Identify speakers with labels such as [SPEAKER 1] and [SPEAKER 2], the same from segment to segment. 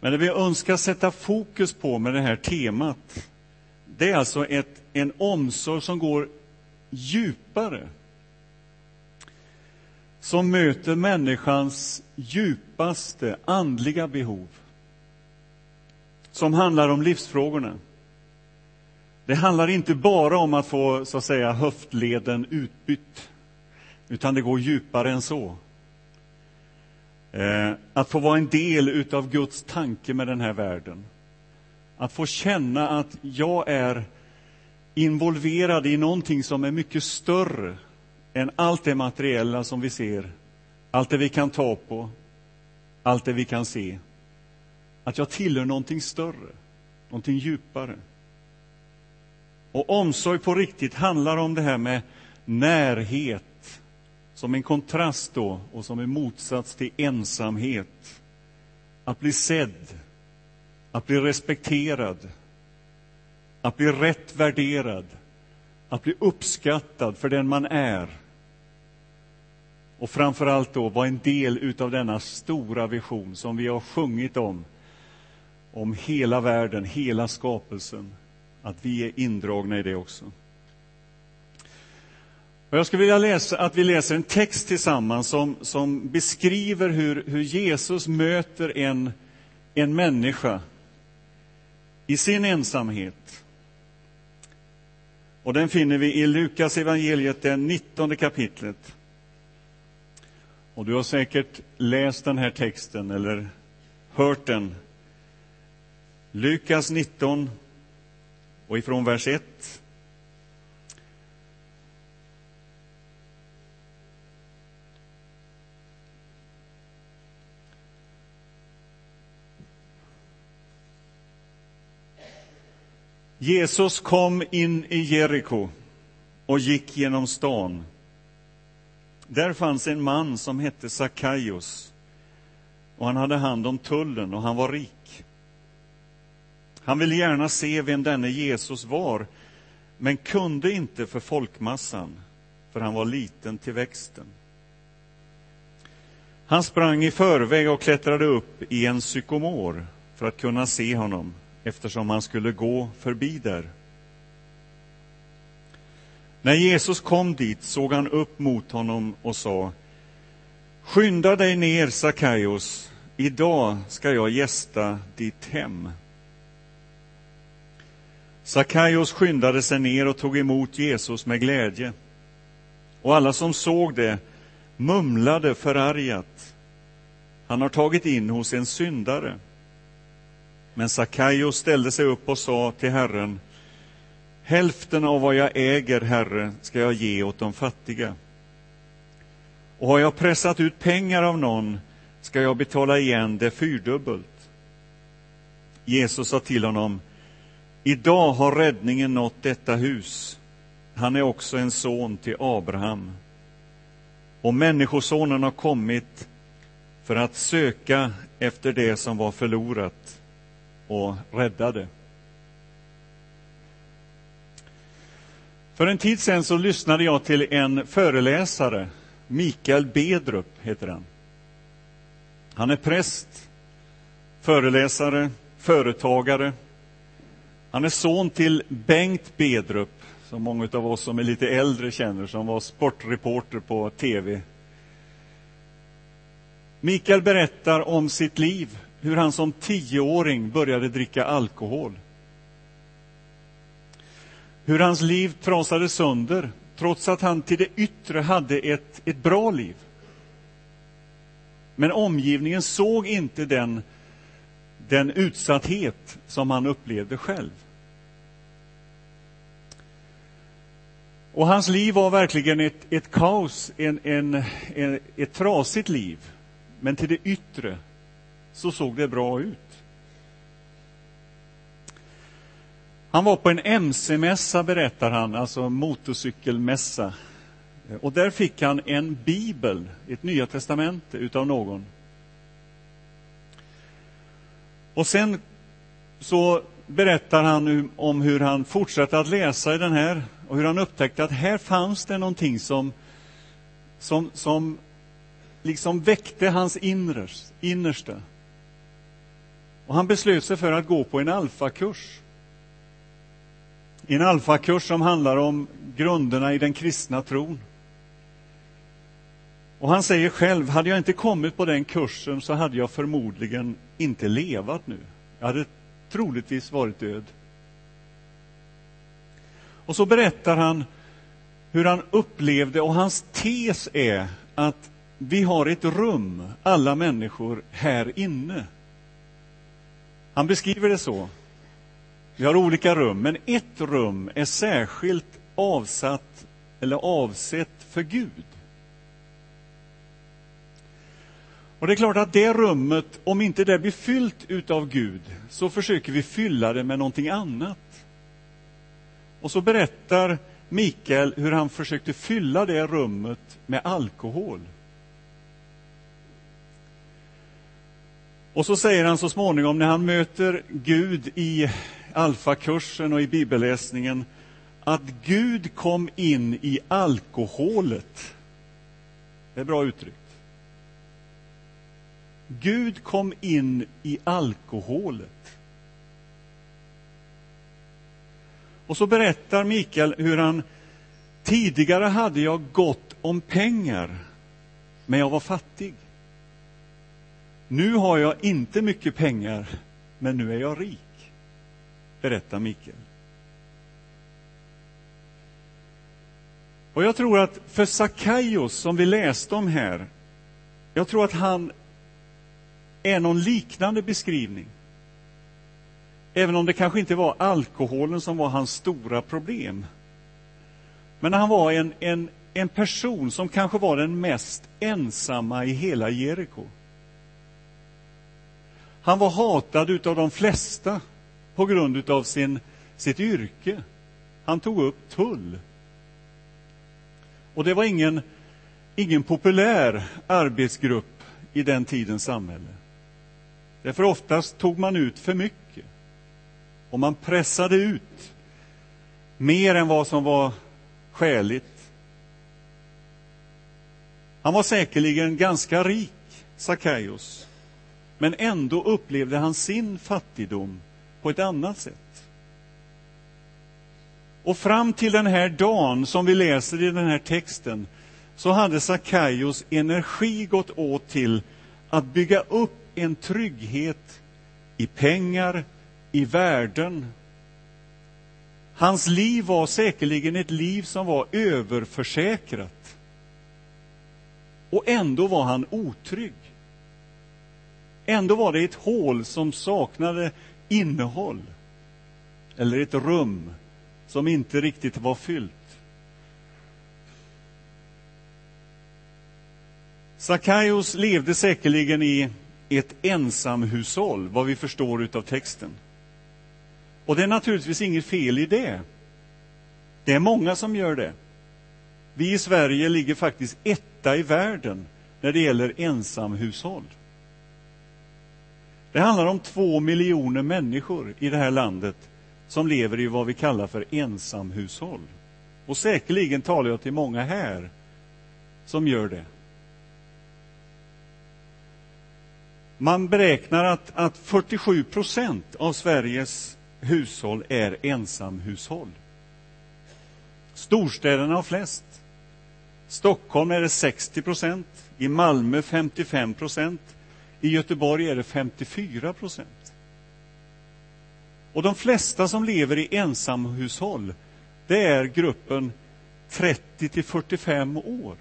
[SPEAKER 1] Men det vi önskar sätta fokus på med det här temat, det är alltså ett, en omsorg som går djupare. Som möter människans djupaste andliga behov. Som handlar om livsfrågorna. Det handlar inte bara om att få så att säga höftleden utbytt, utan det går djupare än så. Eh, att få vara en del av Guds tanke med den här världen. Att få känna att jag är involverad i någonting som är mycket större än allt det materiella som vi ser, allt det vi kan ta på, allt det vi kan se. Att jag tillhör någonting större, någonting djupare. Och omsorg på riktigt handlar om det här med närhet, som en kontrast då och som en motsats till ensamhet. Att bli sedd, att bli respekterad, att bli rätt värderad, att bli uppskattad för den man är. Och framför allt då vara en del av denna stora vision som vi har sjungit om, om hela världen, hela skapelsen, att vi är indragna i det också. Och jag skulle vilja läsa, att vi läser en text tillsammans som, som beskriver hur, hur Jesus möter en, en människa i sin ensamhet. Och den finner vi i Lukas evangeliet, det 19 kapitlet. Och du har säkert läst den här texten eller hört den. Lukas 19 och ifrån vers 1 Jesus kom in i Jeriko och gick genom stan. Där fanns en man som hette Sackaios och han hade hand om tullen och han var rik. Han ville gärna se vem denne Jesus var, men kunde inte för folkmassan, för han var liten till växten. Han sprang i förväg och klättrade upp i en sykomor för att kunna se honom eftersom han skulle gå förbi där. När Jesus kom dit såg han upp mot honom och sa Skynda dig ner, Sackaios, idag ska jag gästa ditt hem. Sackaios skyndade sig ner och tog emot Jesus med glädje. Och alla som såg det mumlade förargat. Han har tagit in hos en syndare. Men Sackaios ställde sig upp och sa till Herren, hälften av vad jag äger, Herre, ska jag ge åt de fattiga. Och har jag pressat ut pengar av någon ska jag betala igen det fyrdubbelt. Jesus sa till honom, idag har räddningen nått detta hus. Han är också en son till Abraham. Och Människosonen har kommit för att söka efter det som var förlorat och räddade. För en tid sedan så lyssnade jag till en föreläsare, Mikael Bedrup heter han. Han är präst, föreläsare, företagare. Han är son till Bengt Bedrup, som många av oss som är lite äldre känner, som var sportreporter på tv. Mikael berättar om sitt liv hur han som tioåring började dricka alkohol. Hur hans liv trasades sönder, trots att han till det yttre hade ett, ett bra liv. Men omgivningen såg inte den, den utsatthet som han upplevde själv. Och hans liv var verkligen ett, ett kaos, en, en, en, ett trasigt liv. Men till det yttre så såg det bra ut. Han var på en mc-mässa, berättar han, alltså motorcykelmässa. Och där fick han en bibel, ett Nya testamente, utav någon. Och sen så berättar han om hur han fortsatte att läsa i den här och hur han upptäckte att här fanns det någonting som, som, som liksom väckte hans innersta. Och han beslöt sig för att gå på en alfakurs. En alfakurs som handlar om grunderna i den kristna tron. Och han säger själv, hade jag inte kommit på den kursen så hade jag förmodligen inte levat nu. Jag hade troligtvis varit död. Och så berättar han hur han upplevde, och hans tes är att vi har ett rum, alla människor, här inne. Han beskriver det så. Vi har olika rum, men ett rum är särskilt avsatt eller avsett för Gud. Och det är klart att det rummet, om inte det blir fyllt utav Gud, så försöker vi fylla det med någonting annat. Och så berättar Mikael hur han försökte fylla det rummet med alkohol. Och så säger han så småningom när han möter Gud i alfakursen och i bibelläsningen att Gud kom in i alkoholet. Det är bra uttryckt. Gud kom in i alkoholet. Och så berättar Mikael hur han tidigare hade jag gott om pengar, men jag var fattig. Nu har jag inte mycket pengar, men nu är jag rik, berättar Mikael. Och jag tror att för Sakaios, som vi läste om här, jag tror att han är någon liknande beskrivning. Även om det kanske inte var alkoholen som var hans stora problem. Men han var en, en, en person som kanske var den mest ensamma i hela Jeriko. Han var hatad av de flesta på grund av sin, sitt yrke. Han tog upp tull. Och det var ingen, ingen populär arbetsgrupp i den tidens samhälle. Därför oftast tog man ut för mycket. Och man pressade ut mer än vad som var skäligt. Han var säkerligen ganska rik, Sackaios. Men ändå upplevde han sin fattigdom på ett annat sätt. Och fram till den här dagen som vi läser i den här texten så hade Sackaios energi gått åt till att bygga upp en trygghet i pengar, i värden. Hans liv var säkerligen ett liv som var överförsäkrat. Och ändå var han otrygg. Ändå var det ett hål som saknade innehåll. Eller ett rum som inte riktigt var fyllt. Sakaios levde säkerligen i ett ensamhushåll, vad vi förstår av texten. Och det är naturligtvis inget fel i det. Det är många som gör det. Vi i Sverige ligger faktiskt etta i världen när det gäller ensamhushåll. Det handlar om två miljoner människor i det här landet som lever i vad vi kallar för ensamhushåll. Och säkerligen talar jag till många här som gör det. Man beräknar att, att 47 procent av Sveriges hushåll är ensamhushåll. Storstäderna har flest. Stockholm är det 60 procent, i Malmö 55 procent, i Göteborg är det 54 procent. Och de flesta som lever i ensamhushåll, det är gruppen 30 till 45 år.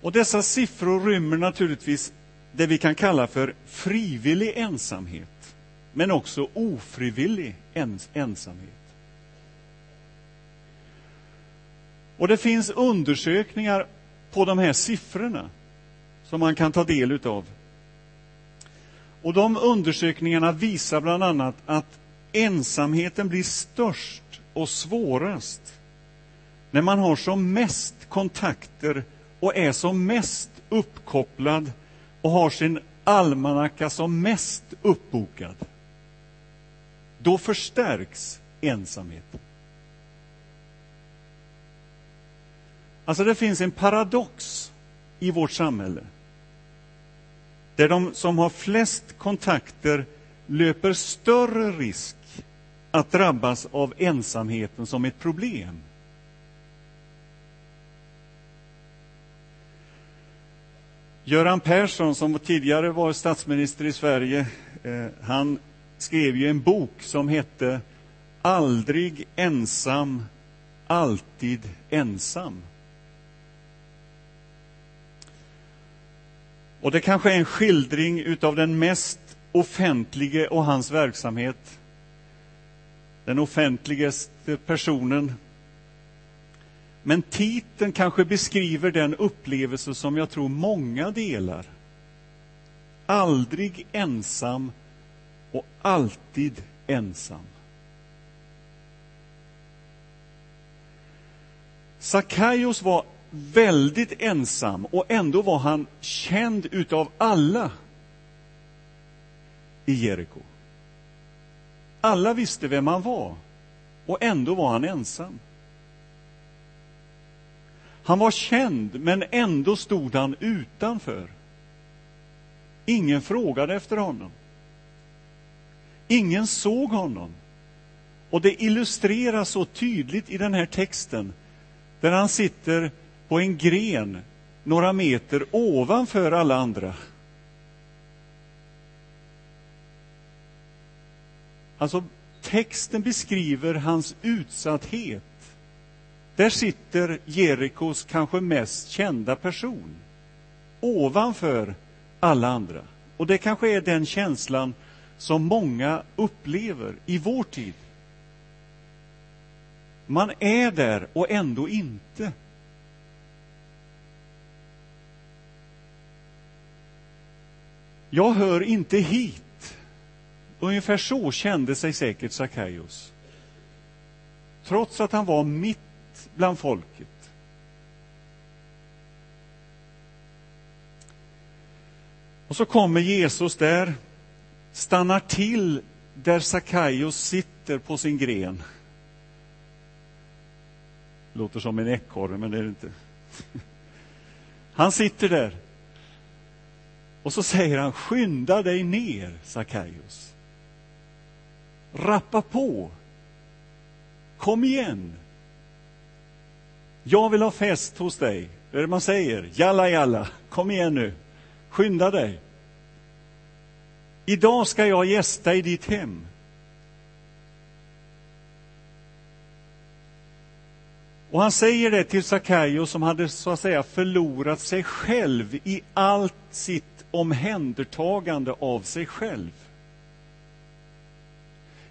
[SPEAKER 1] Och dessa siffror rymmer naturligtvis det vi kan kalla för frivillig ensamhet, men också ofrivillig ens ensamhet. Och det finns undersökningar på de här siffrorna som man kan ta del utav. Och de undersökningarna visar bland annat att ensamheten blir störst och svårast när man har som mest kontakter och är som mest uppkopplad och har sin almanacka som mest uppbokad. Då förstärks ensamheten. Alltså det finns en paradox i vårt samhälle där de som har flest kontakter löper större risk att drabbas av ensamheten som ett problem. Göran Persson, som tidigare var statsminister i Sverige, eh, han skrev ju en bok som hette Aldrig ensam, alltid ensam. Och det kanske är en skildring utav den mest offentlige och hans verksamhet. Den offentligaste personen. Men titeln kanske beskriver den upplevelse som jag tror många delar. Aldrig ensam och alltid ensam. Sackaios var väldigt ensam och ändå var han känd utav alla i Jeriko. Alla visste vem han var och ändå var han ensam. Han var känd, men ändå stod han utanför. Ingen frågade efter honom. Ingen såg honom. Och det illustreras så tydligt i den här texten, där han sitter på en gren några meter ovanför alla andra. Alltså, texten beskriver hans utsatthet. Där sitter Jerikos kanske mest kända person ovanför alla andra. Och det kanske är den känslan som många upplever i vår tid. Man är där och ändå inte. Jag hör inte hit. Ungefär så kände sig säkert Sackaios. Trots att han var mitt bland folket. Och så kommer Jesus där, stannar till där Sackaios sitter på sin gren. Låter som en ekorre, men det är det inte. Han sitter där och så säger han, skynda dig ner, Sackaios. Rappa på. Kom igen. Jag vill ha fest hos dig. Det är det man säger. Jalla, jalla. Kom igen nu. Skynda dig. Idag ska jag gästa i ditt hem. Och han säger det till Sackaios som hade så att säga förlorat sig själv i allt sitt omhändertagande av sig själv.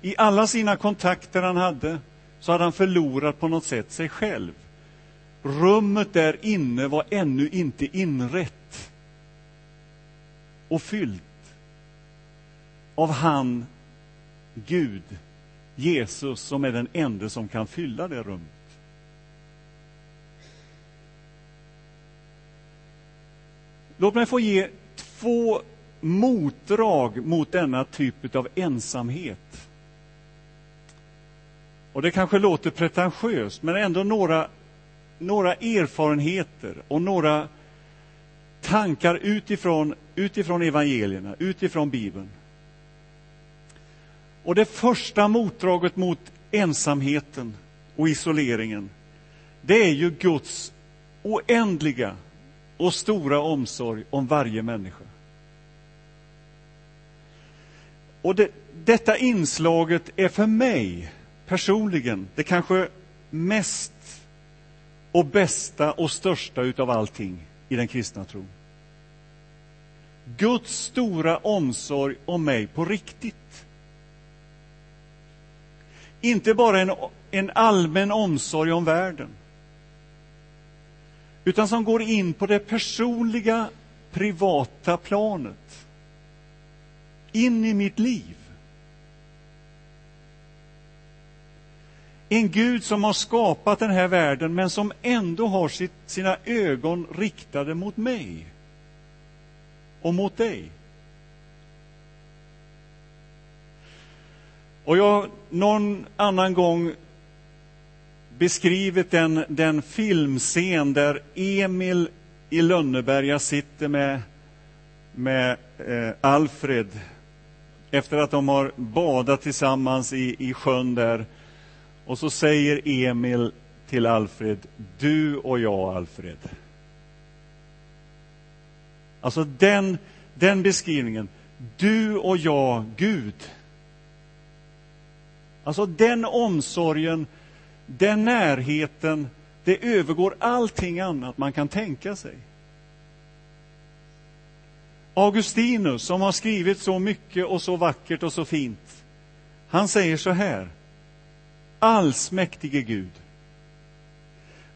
[SPEAKER 1] I alla sina kontakter han hade så hade han förlorat på något sätt sig själv. Rummet där inne var ännu inte inrätt och fyllt av han, Gud, Jesus, som är den enda som kan fylla det rummet. Låt mig få ge två motdrag mot denna typ av ensamhet. Och det kanske låter pretentiöst, men ändå några, några erfarenheter och några tankar utifrån, utifrån evangelierna, utifrån Bibeln. Och det första motdraget mot ensamheten och isoleringen, det är ju Guds oändliga och stora omsorg om varje människa. Och det, detta inslaget är för mig personligen det kanske mest och bästa och största utav allting i den kristna tron. Guds stora omsorg om mig på riktigt. Inte bara en, en allmän omsorg om världen utan som går in på det personliga, privata planet. In i mitt liv. En Gud som har skapat den här världen men som ändå har sitt, sina ögon riktade mot mig och mot dig. Och jag någon annan gång beskrivit den, den filmscen där Emil i Lönneberga sitter med, med eh, Alfred efter att de har badat tillsammans i, i sjön där. Och så säger Emil till Alfred, du och jag, Alfred. Alltså den, den beskrivningen, du och jag, Gud. Alltså den omsorgen, den närheten, det övergår allting annat man kan tänka sig. Augustinus, som har skrivit så mycket och så vackert och så fint, han säger så här. Allsmäktige Gud,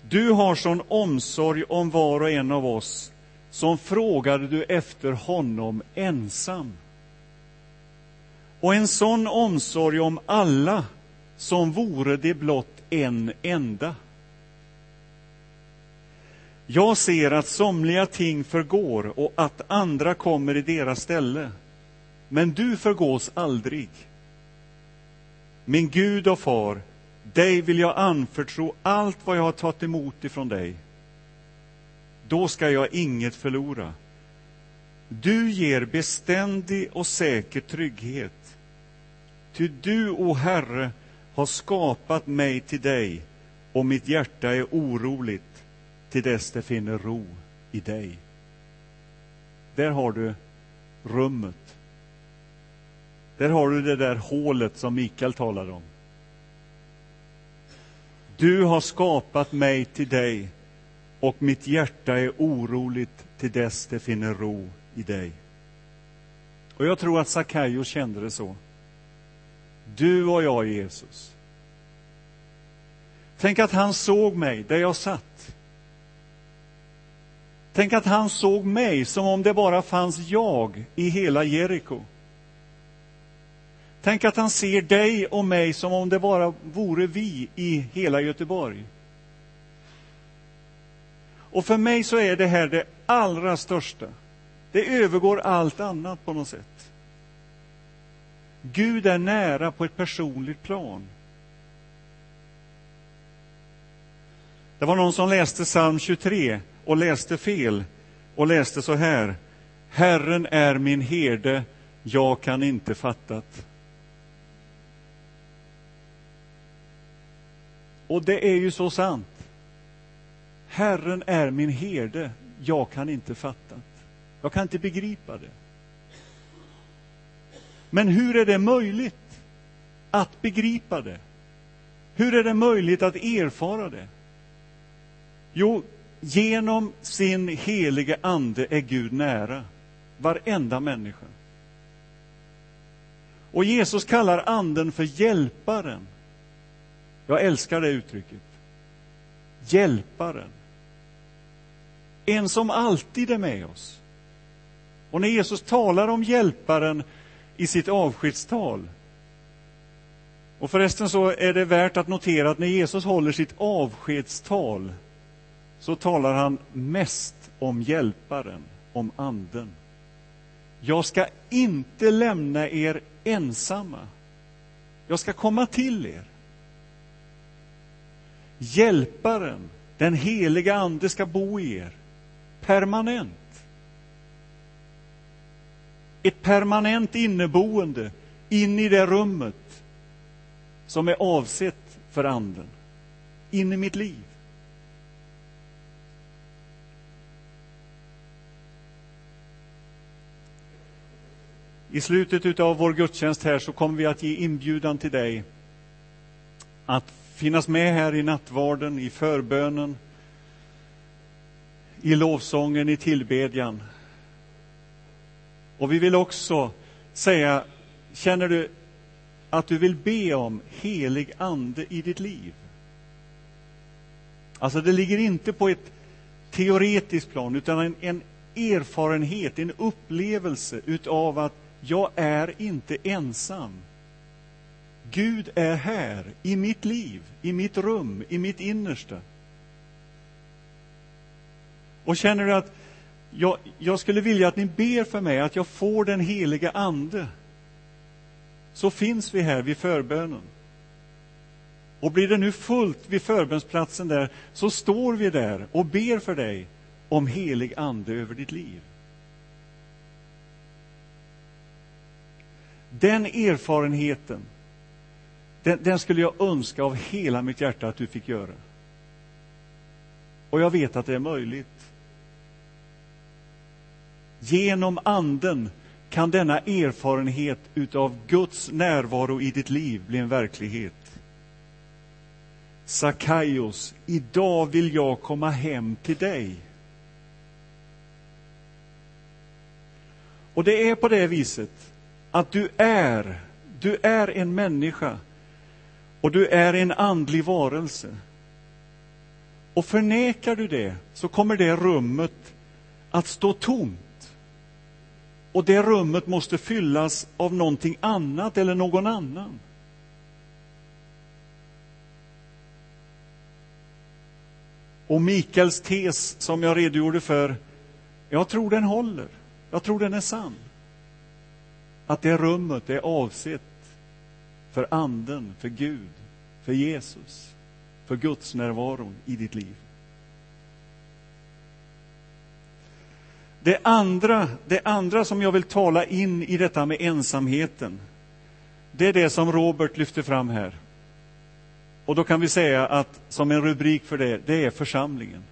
[SPEAKER 1] du har sån omsorg om var och en av oss som frågade du efter honom ensam. Och en sån omsorg om alla som vore det blott en enda. Jag ser att somliga ting förgår och att andra kommer i deras ställe. Men du förgås aldrig. Min Gud och far, dig vill jag anförtro allt vad jag har tagit emot ifrån dig. Då ska jag inget förlora. Du ger beständig och säker trygghet. Ty du, o Herre, har skapat mig till dig och mitt hjärta är oroligt till dess det finner ro i dig. Där har du rummet. Där har du det där hålet som Mikael talade om. Du har skapat mig till dig och mitt hjärta är oroligt till dess det finner ro i dig. Och jag tror att Sackaios kände det så. Du och jag, Jesus. Tänk att han såg mig där jag satt. Tänk att han såg mig som om det bara fanns jag i hela Jeriko. Tänk att han ser dig och mig som om det bara vore vi i hela Göteborg. Och för mig så är det här det allra största. Det övergår allt annat på något sätt. Gud är nära på ett personligt plan. Det var någon som läste psalm 23 och läste fel och läste så här. Herren är min herde, jag kan inte fattat. Och det är ju så sant. Herren är min herde, jag kan inte fatta. Jag kan inte begripa det. Men hur är det möjligt att begripa det? Hur är det möjligt att erfara det? Jo, genom sin helige ande är Gud nära varenda människa. Och Jesus kallar anden för hjälparen. Jag älskar det uttrycket. Hjälparen. En som alltid är med oss. Och när Jesus talar om hjälparen i sitt avskedstal och förresten så är det värt att notera att när Jesus håller sitt avskedstal så talar han mest om hjälparen, om anden. Jag ska inte lämna er ensamma. Jag ska komma till er. Hjälparen, den heliga ande, ska bo i er permanent. Ett permanent inneboende in i det rummet som är avsett för anden, in i mitt liv. I slutet av vår gudstjänst här så kommer vi att ge inbjudan till dig att finnas med här i nattvarden, i förbönen, i lovsången, i tillbedjan. Och vi vill också säga, känner du att du vill be om helig ande i ditt liv? Alltså, det ligger inte på ett teoretiskt plan, utan en, en erfarenhet, en upplevelse utav att jag är inte ensam. Gud är här, i mitt liv, i mitt rum, i mitt innersta. Och känner du att jag, jag skulle vilja att ni ber för mig, att jag får den heliga Ande, så finns vi här vid förbönen. Och blir det nu fullt vid förbönsplatsen där, så står vi där och ber för dig om helig Ande över ditt liv. Den erfarenheten, den, den, skulle jag önska av hela mitt hjärta att du fick göra. Och jag vet att det är möjligt. Genom Anden kan denna erfarenhet utav Guds närvaro i ditt liv bli en verklighet. Sakaios, idag vill jag komma hem till dig. Och det är på det viset att du är, du är en människa och du är en andlig varelse. Och förnekar du det så kommer det rummet att stå tomt. Och det rummet måste fyllas av någonting annat eller någon annan. Och Mikaels tes som jag redogjorde för, jag tror den håller. Jag tror den är sann. Att det rummet är avsett för Anden, för Gud, för Jesus, för Guds närvaron i ditt liv. Det andra, det andra som jag vill tala in i detta med ensamheten, det är det som Robert lyfter fram här. Och då kan vi säga att som en rubrik för det, det är församlingen.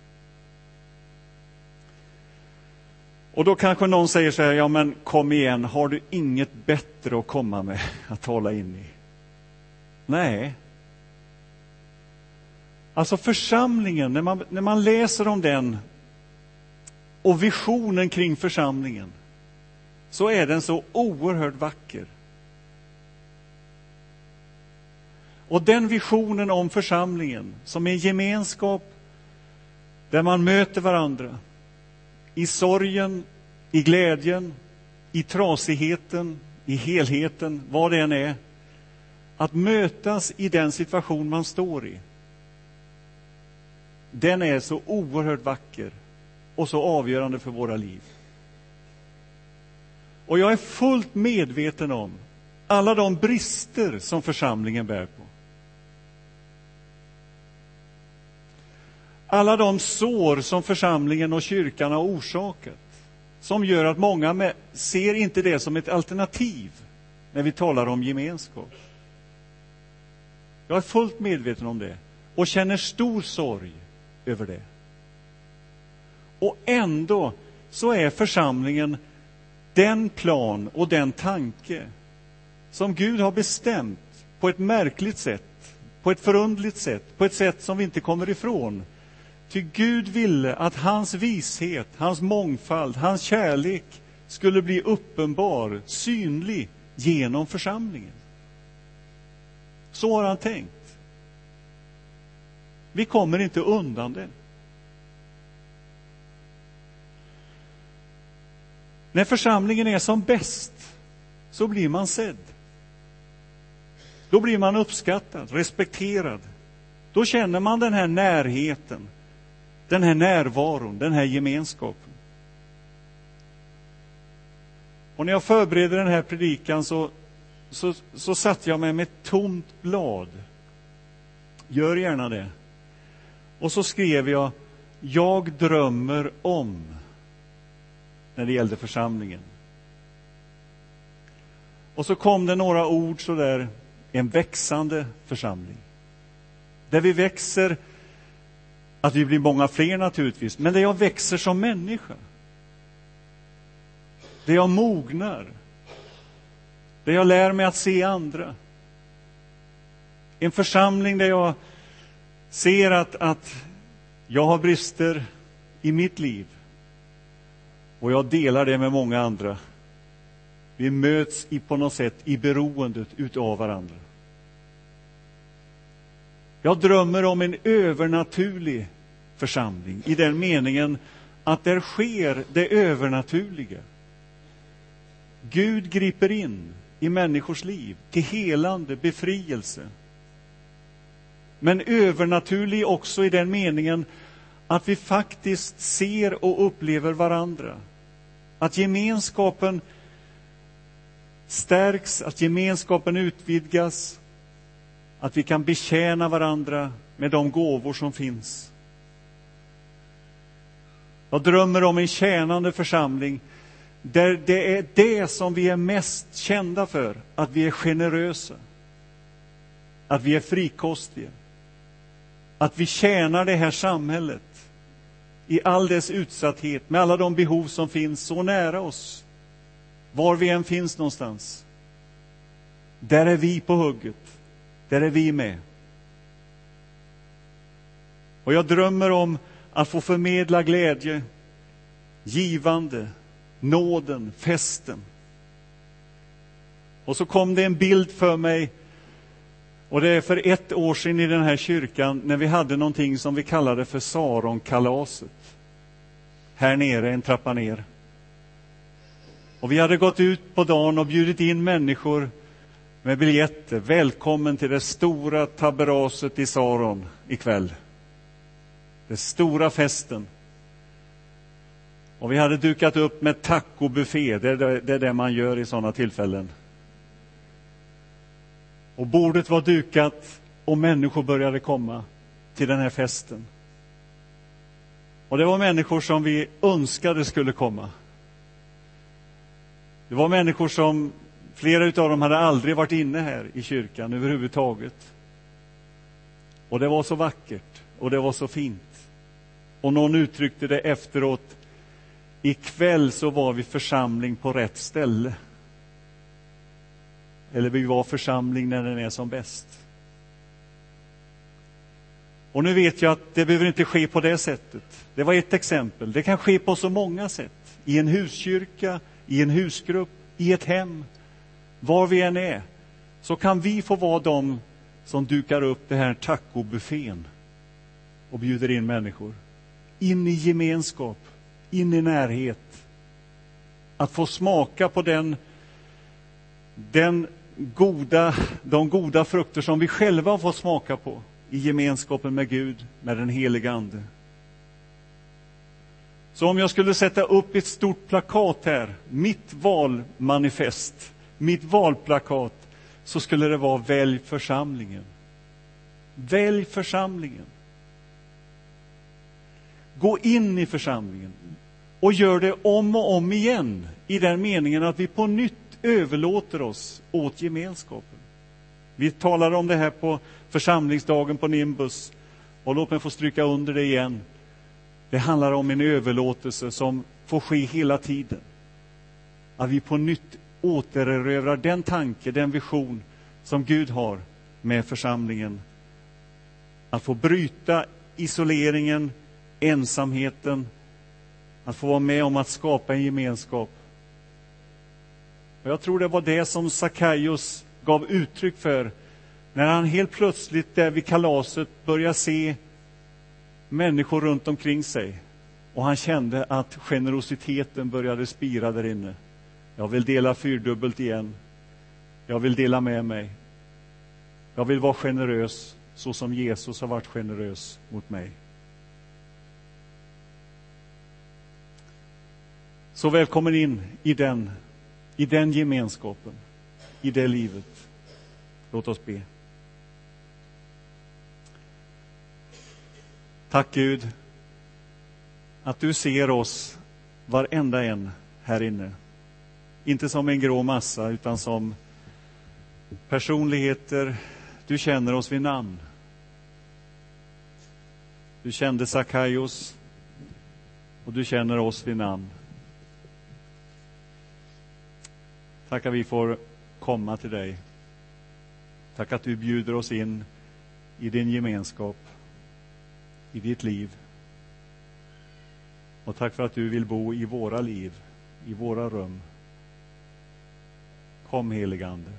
[SPEAKER 1] Och då kanske någon säger så här, ja men kom igen, har du inget bättre att komma med att tala in i? Nej. Alltså församlingen, när man, när man läser om den och visionen kring församlingen, så är den så oerhört vacker. Och den visionen om församlingen som en gemenskap där man möter varandra i sorgen, i glädjen, i trasigheten, i helheten, vad det än är. Att mötas i den situation man står i. Den är så oerhört vacker och så avgörande för våra liv. Och jag är fullt medveten om alla de brister som församlingen bär på. alla de sår som församlingen och kyrkan har orsakat som gör att många med, ser inte det som ett alternativ när vi talar om gemenskap. Jag är fullt medveten om det och känner stor sorg över det. Och ändå så är församlingen den plan och den tanke som Gud har bestämt på ett märkligt sätt, på ett förundligt sätt, på ett sätt som vi inte kommer ifrån Ty Gud ville att hans vishet, hans mångfald, hans kärlek skulle bli uppenbar, synlig genom församlingen. Så har han tänkt. Vi kommer inte undan det. När församlingen är som bäst så blir man sedd. Då blir man uppskattad, respekterad. Då känner man den här närheten, den här närvaron, den här gemenskapen. Och när jag förberedde den här predikan så, så, så satte jag med ett tomt blad. Gör gärna det. Och så skrev jag, jag drömmer om, när det gällde församlingen. Och så kom det några ord så där, en växande församling. Där vi växer att vi blir många fler naturligtvis, men där jag växer som människa. Där jag mognar. Där jag lär mig att se andra. En församling där jag ser att, att jag har brister i mitt liv. Och jag delar det med många andra. Vi möts i, på något sätt i beroendet utav varandra. Jag drömmer om en övernaturlig församling i den meningen att där sker det övernaturliga. Gud griper in i människors liv till helande, befrielse. Men övernaturlig också i den meningen att vi faktiskt ser och upplever varandra. Att gemenskapen stärks, att gemenskapen utvidgas, att vi kan betjäna varandra med de gåvor som finns. Jag drömmer om en tjänande församling där det är det som vi är mest kända för, att vi är generösa, att vi är frikostiga, att vi tjänar det här samhället i all dess utsatthet, med alla de behov som finns så nära oss, var vi än finns någonstans. Där är vi på hugget, där är vi med. Och jag drömmer om att få förmedla glädje, givande, nåden, festen. Och så kom det en bild för mig, och det är för ett år sedan i den här kyrkan, när vi hade någonting som vi kallade för Saronkalaset. Här nere, en trappa ner. Och vi hade gått ut på dagen och bjudit in människor med biljetter. Välkommen till det stora taberaset i Saron ikväll. Den stora festen. Och vi hade dukat upp med tacobuffé, det, det, det är det man gör i sådana tillfällen. Och bordet var dukat och människor började komma till den här festen. Och det var människor som vi önskade skulle komma. Det var människor som, flera av dem hade aldrig varit inne här i kyrkan överhuvudtaget. Och det var så vackert och det var så fint. Och någon uttryckte det efteråt, ikväll så var vi församling på rätt ställe. Eller vi var församling när den är som bäst. Och nu vet jag att det behöver inte ske på det sättet. Det var ett exempel. Det kan ske på så många sätt. I en huskyrka, i en husgrupp, i ett hem. Var vi än är, så kan vi få vara de som dukar upp det här tacobuffén och bjuder in människor in i gemenskap, in i närhet. Att få smaka på den, den goda, de goda frukter som vi själva får fått smaka på i gemenskapen med Gud, med den helige Ande. Så om jag skulle sätta upp ett stort plakat här, mitt valmanifest, mitt valplakat, så skulle det vara Välj församlingen. Välj församlingen. Gå in i församlingen och gör det om och om igen i den meningen att vi på nytt överlåter oss åt gemenskapen. Vi talade om det här på församlingsdagen på Nimbus och låt mig få stryka under det igen. Det handlar om en överlåtelse som får ske hela tiden. Att vi på nytt återerövrar den tanke, den vision som Gud har med församlingen. Att få bryta isoleringen, ensamheten, att få vara med om att skapa en gemenskap. Och jag tror det var det som Sackaios gav uttryck för när han helt plötsligt där vid kalaset började se människor runt omkring sig. Och han kände att generositeten började spira där inne. Jag vill dela fyrdubbelt igen. Jag vill dela med mig. Jag vill vara generös så som Jesus har varit generös mot mig. Så välkommen in i den, i den gemenskapen, i det livet. Låt oss be. Tack Gud att du ser oss, varenda en här inne. Inte som en grå massa, utan som personligheter. Du känner oss vid namn. Du kände Sakaios och du känner oss vid namn. Tack att vi får komma till dig. Tack att du bjuder oss in i din gemenskap, i ditt liv. Och tack för att du vill bo i våra liv, i våra rum. Kom, heligande.